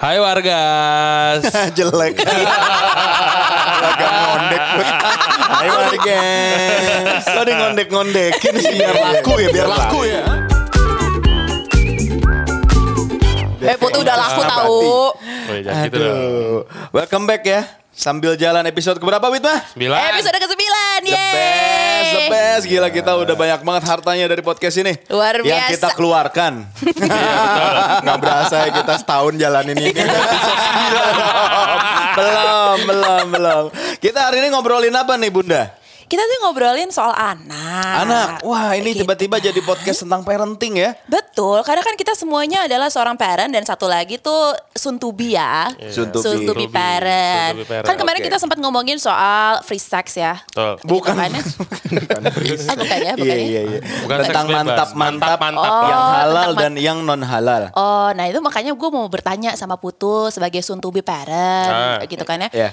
Hai wargas. Jelek. Agak ngondek. Hai warga. Lo di ngondek-ngondekin sih biar laku ya, biar laku ya. Eh Putu udah laku tahu. Oh, iya, gitu dong. Aduh. Welcome back ya. Sambil jalan episode keberapa Witma? Sembilan. Episode ke-9. The best, the best. Gila kita udah banyak banget hartanya dari podcast ini. Luar Yang biasa. kita keluarkan. Nggak berasa ya kita setahun jalan ini. belum, belum, belum. Kita hari ini ngobrolin apa nih Bunda? Kita tuh ngobrolin soal anak. Anak. Wah ini Gitu. tiba-tiba jadi podcast tentang parenting ya. Betul, karena kan kita semuanya adalah seorang parent dan satu lagi tuh be ya. Soon to be parent. Be parent. Kan kemarin Oke. kita sempat ngomongin soal free sex ya. Betul. Bukan. Gitu kan ya? Ah, bukan ya, bukan Iya, ya? iya, iya. Bukan seks Tentang bebas. mantap-mantap Mantap-mantap. yang Oh, halal tentang dan yang non halal. Oh, nah itu makanya gue mau bertanya sama Putu sebagai be parent, Ah. gitu kan ya. Ya.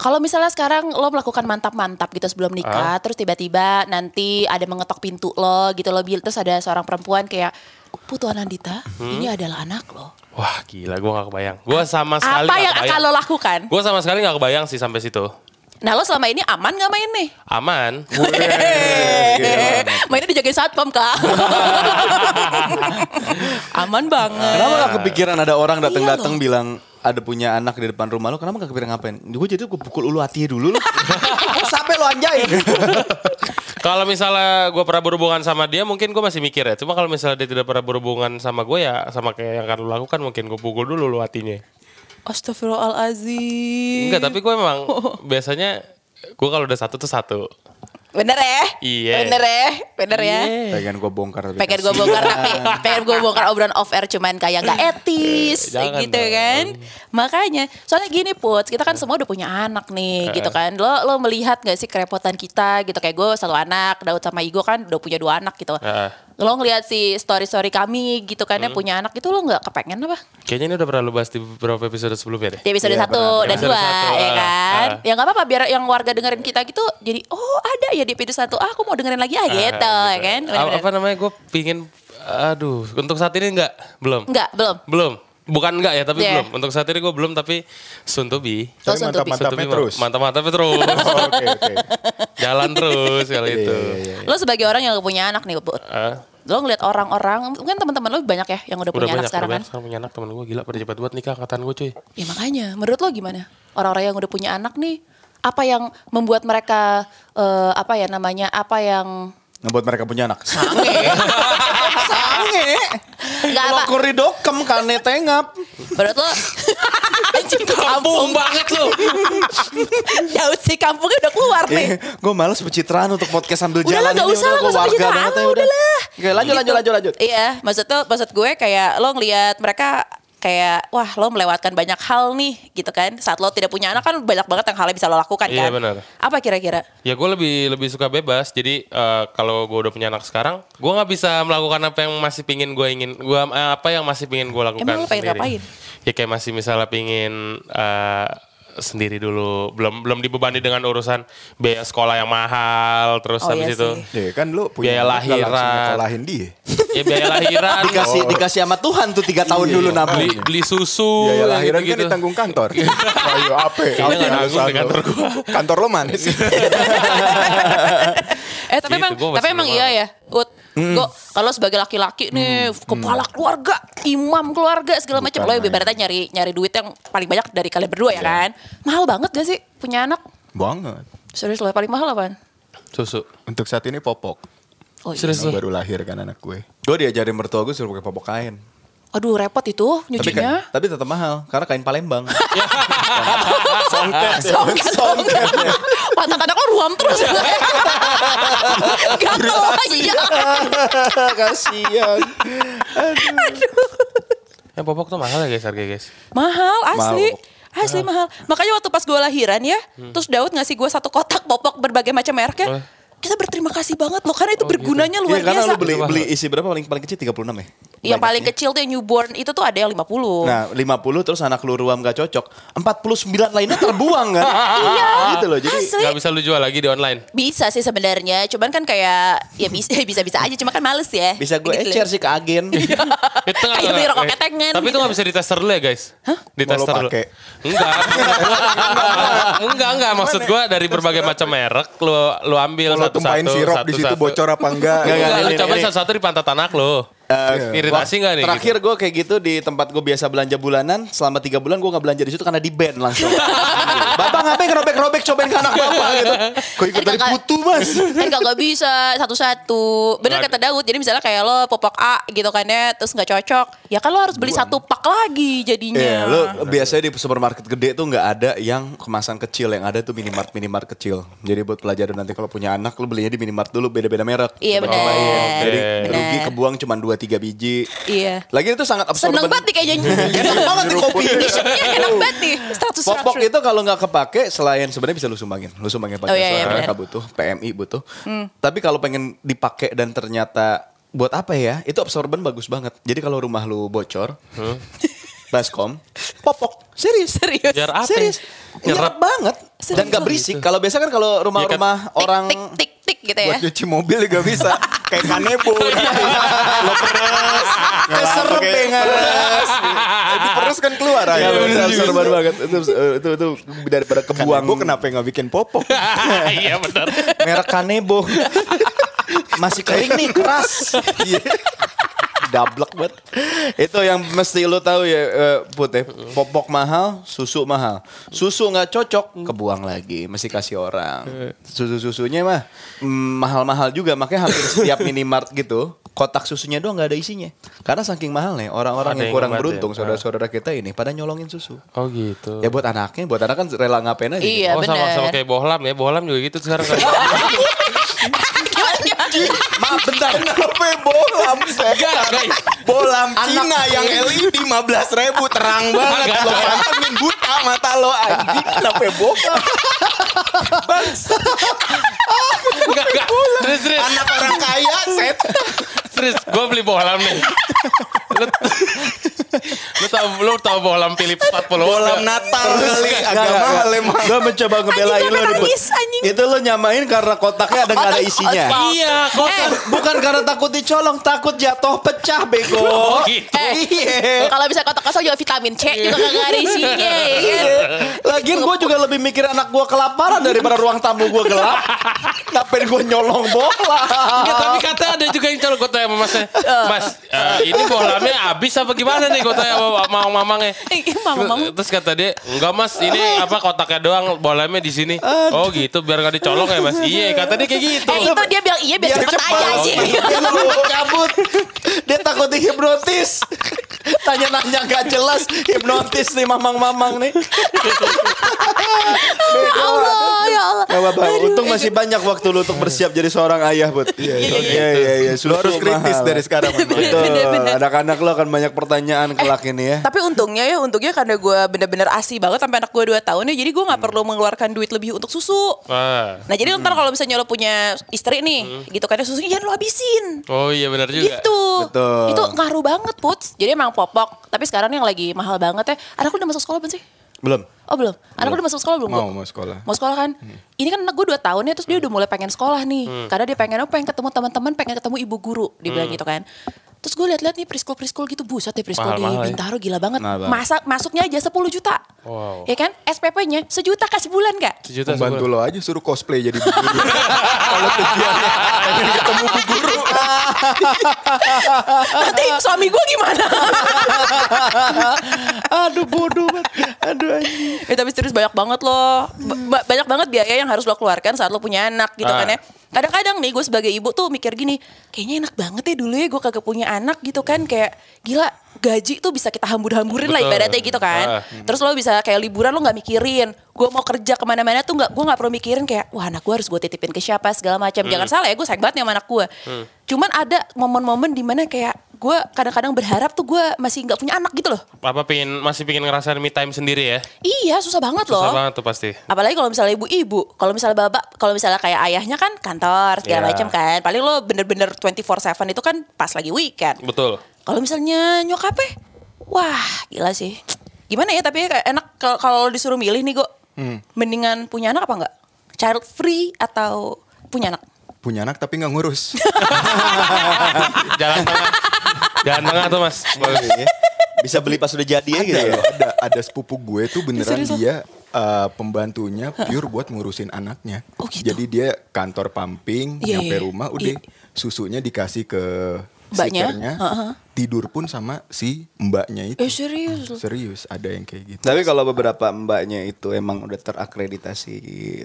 Kalau misalnya sekarang lo melakukan mantap-mantap gitu sebelum nikah, terus tiba-tiba nanti ada mengetok pintu lo gitu lo bil- terus ada seorang perempuan kayak Putu Anandita, Hmm? ini adalah anak lo. Wah gila gue gak kebayang. Gue sama sekali Apa yang kebayang. akan lo lakukan? Gue sama sekali gak kebayang sih sampai situ. Nah lo selama ini aman gak main nih? Aman. Mainnya dijagain satpam kak. aman banget. Kenapa gak kepikiran ada orang Iya datang-datang loh. bilang ada punya anak di depan rumah lo, kenapa gak kepikiran ngapain? Gue jadi gue pukul ulu hati dulu lo. Sampai lo anjay. Kalau misalnya gue pernah berhubungan sama dia mungkin gue masih mikir ya. Cuma kalau misalnya dia tidak pernah berhubungan sama gue ya sama kayak yang akan lu lakukan mungkin gue pukul dulu lu hatinya. Astagfirullahaladzim. Enggak tapi gue memang biasanya gue kalau udah satu tuh satu. Bener ya? Iya. Bener ya? Bener ya? Pengen gue bongkar tapi pengen gue bongkar tapi pengen gue bongkar obrolan off air cuman kayak nggak etis Jangan gitu dong. kan makanya soalnya gini put kita kan semua udah punya anak nih gitu kan lo lo melihat gak sih kerepotan kita gitu kayak gue satu anak Daud sama Igo kan udah punya dua anak gitu Heeh. Lo ngeliat si story story kami gitu kan ya punya anak itu lo nggak kepengen apa Kayaknya ini udah pernah lu bahas di beberapa episode sebelumnya deh. di episode Iya, satu pernah. dan Episode dua satu, ya ah, kan ah. ya nggak apa-apa biar yang warga dengerin kita gitu jadi oh ada ya di episode satu ah, aku mau dengerin lagi ah gitu ya kan Apa, Bener-bener. apa namanya gue pingin aduh untuk saat ini enggak belum Enggak, belum. belum bukan enggak ya tapi Yeah. belum untuk saat ini gue belum tapi soon to be Oh, Tapi soon mantap-mantapnya Soon to be, terus. terus Oh, Oke oke. jalan terus kali itu Iya, iya, Lo sebagai orang yang punya anak nih, Bu. Ah, Lo ngeliat orang-orang, mungkin teman-teman lo banyak ya yang udah, udah punya banyak anak sekarang udah kan? banyak sekarang punya anak temen gue gila pada cepat buat nikah angkatan gue cuy Ya makanya, menurut lo gimana? Orang-orang yang udah punya anak nih, apa yang membuat mereka eh, apa ya namanya? Apa yang Ngebuat mereka punya anak. sange? Sange. Enggak Lo apa? kuridokem kane tengap. Menurut lo anjing kampung banget lu Daud si kampungnya udah keluar nih. gue males pencitraan untuk podcast sambil Udahlah, jalan nggak ini. usah lah, nggak usah pencitraan, ya, udah. udahlah. Oke lanjut lanjut Gitu. lanjut lanjut. Iya, maksud tuh maksud gue kayak lo ngelihat mereka kayak wah lo melewatkan banyak hal nih gitu kan saat lo tidak punya anak kan banyak banget yang hal yang bisa lo lakukan Iya, kan benar. apa kira-kira ya gue lebih lebih suka bebas jadi eh, kalau gue udah punya anak sekarang gue nggak bisa melakukan apa yang masih pingin gue ingin gue apa yang masih pingin gue lakukan Emang lo pengen sendiri. ngapain? ya kayak masih misalnya pingin eh, sendiri dulu belum belum dibebani dengan urusan biaya sekolah yang mahal terus Oh, habis iya itu sih. Ya kan lu punya Biaya lahiran. nyekolahin dia. ya biaya lahiran Dikasih dikasih sama Tuhan tuh tiga tahun Iya. dulu nabung. beli beli susu Biaya yang lahiran kan gitu-gitu. ditanggung kantor. Ayo apa? Di kantor gua. Kantor lo mana sih? Eh tapi Gitu, emang tapi emang iya ya. Ut gue kalau sebagai laki-laki nih kepala keluarga imam keluarga segala macam. Lo ibaratnya nyari nyari duit yang paling banyak dari kalian berdua ya kan? Mahal banget gak sih punya anak? Banget. serius lo paling mahal apaan? Susu. Untuk saat ini popok. oh iya. Serius baru lahir kan anak gue. Gue diajarin mertua gue suruh pakai popok kain. Aduh repot itu Tapi nyucinya kan, tapi tetap mahal karena kain Palembang. Songket, songket. Pantat anak lo ruam terus. Gatel aja. Kasian. ya popok tuh mahal ya guys harga guys Mahal asli. Mahal. Asli mahal. Makanya waktu pas gue lahiran ya, terus Daud ngasih gue satu kotak popok berbagai macam merek ya. Oh. kita berterima kasih banget loh karena itu bergunanya luar Iya karena biasa. lu beli beli isi berapa paling paling kecil 36 ya? yang paling Banyaknya. kecil tuh yang newborn itu tuh ada yang 50. Nah 50 terus anak lu ruam gak cocok 49 lainnya terbuang kan Iya. Gitu loh jadi Asli. Gak bisa lu jual lagi di online. Bisa sih sebenarnya, cuman kan kayak ya bisa bisa bisa aja, cuma kan males ya. Bisa gue Gitu ecer sih ke agen Itu nggak- Ayo beli rokok ketengan. Tapi itu gak bisa di tester dulu ya guys? Hah? Di Mau lo tester dulu. pakai? Enggak. enggak, enggak. Maksud gua dari berbagai macam merek lu lu ambil tumpahin sirup di situ bocor apa enggak? Enggak, Enggak, enggak, lu ini, coba satu-satu di pantat anak lu. Eh, Iritasi nggak nih? Terakhir gue kayak gitu di tempat gue biasa belanja bulanan Selama tiga bulan gue gak belanja di situ karena di ban langsung Bapak ngapain ngerobek-robek cobain ke anak bapak gitu Kok ikut Kan dari putu mas kan gak, bisa satu-satu. Bener kata Daud, jadi misalnya kayak lo popok A gitu kan ya, terus nggak cocok. Ya kan lo harus beli satu pak lagi jadinya. Iya, lu biasanya di supermarket gede tuh nggak ada yang kemasan kecil, yang ada tuh minimart minimart kecil. Jadi buat pelajaran nanti kalau punya anak, lu belinya di minimart dulu, beda-beda merek. Iya, benar. cobain. Jadi rugi kebuang cuma 2-3 biji. Iya. Lagi itu sangat absurd. Seneng banget nih kayaknya. Enak banget nih kopi. Iya enak banget nih. Status Popok itu kalau nggak kepake selain sebenarnya bisa lu sumbangin, lu sumbangin Oh, iya, iya, mereka. Hmm. butuh, PMI butuh. Tapi kalau pengen dipakai dan ternyata buat apa ya? Itu absorben bagus banget. Jadi kalau rumah lu bocor, baskom, popok, serius. Serius. Biar apa? Serius. Nyerap banget. Serius. Dan gak berisik. Kalau biasa kan kalau rumah-rumah Tik, orang tik tik tik gitu ya. Buat nyuci mobil juga bisa. Kayak kanebo. Lo peres. keserep ya ngeres. Diperes kan keluar Ya benar absorben banget. Itu itu itu daripada kebuang. Kanebo kenapa nggak bikin popok? Iya benar. merek Kanebo. Masih kering nih, keras. Dablek banget. Itu yang mesti lu tahu ya, eh, Put ya. Popok mahal, susu mahal. Susu nggak cocok, kebuang lagi, mesti kasih orang. Susu-susunya mah mm, mahal-mahal juga, makanya hampir setiap minimart gitu, kotak susunya doang nggak ada isinya. Karena saking mahal nih, orang-orang yang yang kurang ya? beruntung, saudara-saudara kita ini pada nyolongin susu. Oh gitu. Ya buat anaknya, buat anak kan rela ngapain aja. Iya oh sama sama kayak bohlam ya. Bohlam juga gitu sekarang kan. Gimana, gimana? Maaf bentar. Kenapa bolam? Enggak, enggak. Bolam Cina yang LED 15 ribu terang banget. Agak. Lo pantengin buta mata lo anjing. Kenapa bolam? Enggak, enggak. Serius, serius. Anak orang kaya set. Serius, gue beli bohlam nih. Lu, lu tau, lu tau bohlam Philips 40 Bolam Natal kali. Agak mahal emang. Gue mencoba ngebelain Put. nangis. Itu lo nyamain karena kotaknya ada nggak ada isinya. Iya, kok Bukan, bukan karena takut dicolong, takut jatuh pecah bego. Oh, gitu. Eh, Iya. kalau bisa kotak kosong juga vitamin C juga kagak ada isinya ya kan. Lagian gue juga lebih mikir anak gue kelaparan daripada ruang tamu gue gelap. Ngapain gue nyolong bola? Enggak, tapi katanya ada juga yang calon gue tanya sama masnya. Mas, eh, ini bohlamnya habis apa gimana nih gue tanya sama mau mamangnya. Eh, mama-mama. Terus kata dia, enggak mas, ini apa kotaknya doang, bohlamnya di sini. Oh gitu, biar gak dicolong ya mas. Iya, kata dia kayak gitu. Eh itu dia bilang iya biar, Biar cepet cepat. aja sih. Dia lu cabut. Dia takut dihipnotis. Tanya-nanya gak jelas. Hipnotis nih mamang-mamang nih. Ya Allah, ya Allah. Gak apa-apa. Untung masih banyak waktu lu untuk bersiap jadi seorang ayah, Bud. Iya, iya, iya. iya. Lo harus kritis dari sekarang. Betul. Anak-anak lo akan banyak pertanyaan kelak ini ya. Tapi untungnya ya, untungnya karena gue bener-bener asi banget sampai anak gue 2 tahun ya, jadi gue nggak perlu mengeluarkan duit lebih untuk susu. Ah. Nah jadi ntar kalau misalnya lo punya istri nih, gitu kan ya susunya jangan lo habisin. Oh iya benar juga. Gitu. Betul. Itu ngaruh banget, Puts. Jadi emang popok. Tapi sekarang yang lagi mahal banget ya. Anak lu udah masuk sekolah belum sih? Belum. Oh belum? Anak lu udah masuk sekolah belum? Mau, mau sekolah. Mau sekolah kan? Ini kan anak gue 2 tahun ya, terus dia udah mulai pengen sekolah nih. Karena dia pengen apa? Pengen ketemu teman-teman, pengen ketemu ibu guru. Dia bilang gitu kan. Terus gue liat-liat nih preschool-preschool gitu, buset deh preschool di Mahal-mahal ya. Bintaro gila banget. Banget. Masa masuknya aja 10 juta. Wow. Ya kan? SPP-nya sejuta kasih bulan gak? Sejuta sebulan. lo aja suruh cosplay jadi bu guru. Kalau tujuannya pengen ketemu bu guru. Nanti suami gue gimana? Aduh bodoh banget. Aduh anjing. Ya, tapi serius banyak banget loh. Ba- ba- banyak banget biaya yang harus lo keluarkan saat lo punya anak gitu Ah. kan ya. Kadang-kadang nih gue sebagai ibu tuh mikir gini, kayaknya enak banget ya dulu ya gue kagak punya anak gitu kan. Kayak gila gaji tuh bisa kita hambur-hamburin lah ibaratnya gitu kan. Ah. Terus lo bisa kayak liburan lo nggak mikirin. Gue mau kerja ke mana-mana tuh nggak gue nggak perlu mikirin kayak wah anak gue harus gue titipin ke siapa segala macam. Jangan salah ya gue sayang banget nih sama anak gue. Cuman ada momen-momen di mana kayak gue kadang-kadang berharap tuh gue masih nggak punya anak gitu loh. Apa pingin masih pingin ngerasain me time sendiri ya? Iya susah banget Susah loh. banget tuh pasti. Apalagi kalau misalnya ibu-ibu, kalau misalnya bapak, kalau misalnya kayak ayahnya kan kantor segala Iya. macam kan. Paling lo bener-bener 24/7 itu kan pas lagi weekend. Betul. Kalau misalnya nyokapnya, wah gila sih. Gimana ya tapi kayak enak kalau- disuruh milih nih gue, mendingan punya anak apa enggak? Child free atau punya anak? Punya anak tapi nggak ngurus. Jalan tengah. Jalan tengah tuh mas. Iya. Bisa beli pas udah jadi ya gitu ada ya. loh, ada ada sepupu gue tuh beneran dia uh, pembantunya pure buat ngurusin anaknya. Oh, gitu? Jadi dia kantor pumping, Iya, nyampe iya. rumah udah Iya. susunya dikasih ke Mbaknya? sikernya, Heeh. tidur pun sama si mbaknya itu. Eh serius? Serius, ada yang kayak gitu. Tapi kalau beberapa mbaknya itu emang udah terakreditasi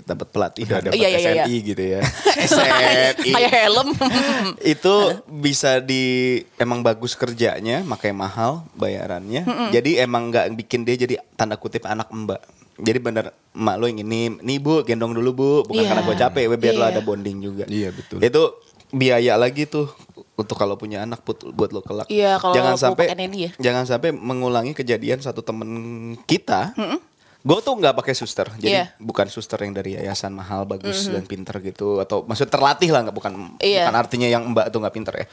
dapat pelatihan, Udah dapat Iya, iya, iya, SNI gitu ya. SNI. Kayak helm. itu bisa di emang bagus kerjanya, makanya mahal bayarannya. Jadi emang nggak bikin dia jadi tanda kutip anak mbak. Jadi bener emak lo yang ini, nih bu gendong dulu bu, bukan Iya. karena gue capek, biar lo Iya. ada bonding juga. Iya, betul. Itu biaya lagi tuh untuk kalau punya anak put, buat lo kelak. Iya, kalau jangan sampai ya. jangan sampai mengulangi kejadian satu temen kita. Gue tuh nggak pakai suster, jadi Iya. bukan suster yang dari yayasan mahal, bagus dan pinter gitu, atau maksud terlatih lah, nggak bukan Iya. bukan artinya yang mbak tuh nggak pinter ya.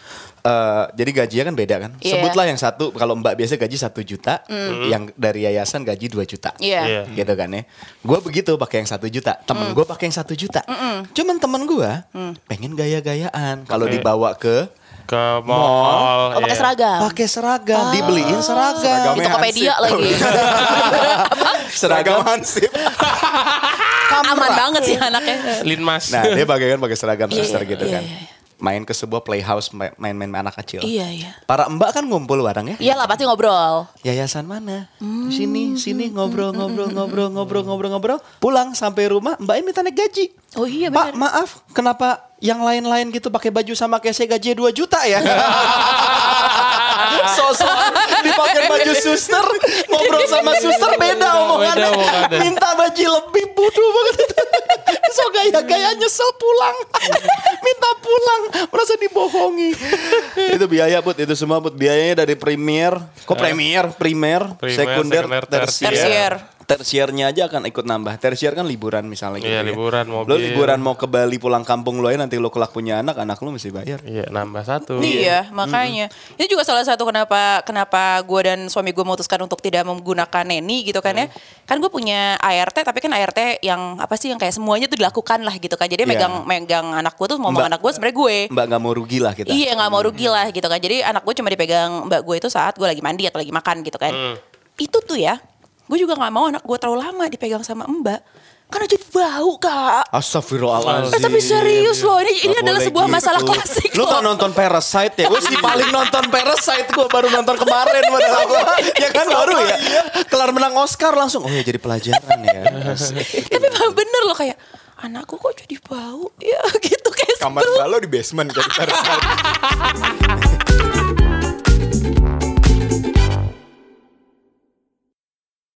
Eh, jadi gajinya kan beda kan. Iya. Sebutlah yang satu, kalau mbak biasa gaji satu juta, yang dari yayasan gaji 2 juta. Iya. Iya. Gitu kan ya. Gue begitu pakai yang satu juta. Temen gue pakai yang satu juta. Cuman temen gue pengen gaya-gayaan. Kalau Oke. dibawa ke Ke Mall. mall. Oh pakai iya. seragam. pakai seragam, dibeliin seragam. Seragamnya Di Tokopedia Hansip. lagi. Seragam Hansip. Aman banget sih anaknya. Linmas. Nah, dia pakai kan pakai seragam Iya, suster gitu iya, kan. iya. Main ke sebuah playhouse ma- main-main anak kecil. Iya iya. Para mbak kan ngumpul bareng ya. Iya lah pasti ngobrol. Yayasan mana? Sini, sini ngobrol, ngobrol, ngobrol, ngobrol, ngobrol, ngobrol. Pulang sampai rumah, mbak ini minta naik gaji. Oh iya Pak, benar. maaf, kenapa yang lain-lain gitu pakai baju sama kayak saya gaji 2 juta ya? Sosok dipakai baju suster, ngobrol sama suster beda omongannya. Minta baju lebih bodoh banget. so gaya-gaya nyesel pulang. Minta pulang, merasa dibohongi. itu biaya Bud, itu semua Bud. Biayanya dari premier, kok premier, primer, Primer, sekunder, sekunder, tersier. tersier. Tersiernya aja akan ikut nambah. Tersier kan liburan misalnya gitu Iya, ya. liburan, Lo mobil. liburan mau ke Bali pulang kampung lo aja nanti lo kelak punya anak, anak lo mesti bayar. Iya nambah satu. Iya, makanya. Ini juga salah satu kenapa kenapa gue dan suami gue memutuskan untuk tidak menggunakan neni gitu kan ya. Kan gue punya ART, tapi kan ART yang apa sih yang kayak semuanya tuh dilakukan lah gitu kan. Jadi Iya. megang megang anak gue tuh ngomong Mbak- anak gue sebenarnya gue. Mbak nggak mau rugi lah kita. Iya nggak mau rugi lah gitu kan. Jadi anak gue cuma dipegang mbak gue itu saat gue lagi mandi atau lagi makan gitu kan. Hmm. Itu tuh ya, gue juga nggak mau anak gue terlalu lama dipegang sama mbak. Karena jadi bau kak. Astagfirullahaladzim. Eh, tapi serius loh, ini ini adalah sebuah gitu. masalah klasik Lu kan nonton Parasite ya? Gue sih paling nonton Parasite. Gue baru nonton kemarin. Padahal gua. ya kan baru ya? Kelar menang Oscar langsung. Oh ya jadi pelajaran ya. Tapi bener loh kayak anakku kok jadi bau ya gitu kayak Kamar galau di basement jadi Parasite.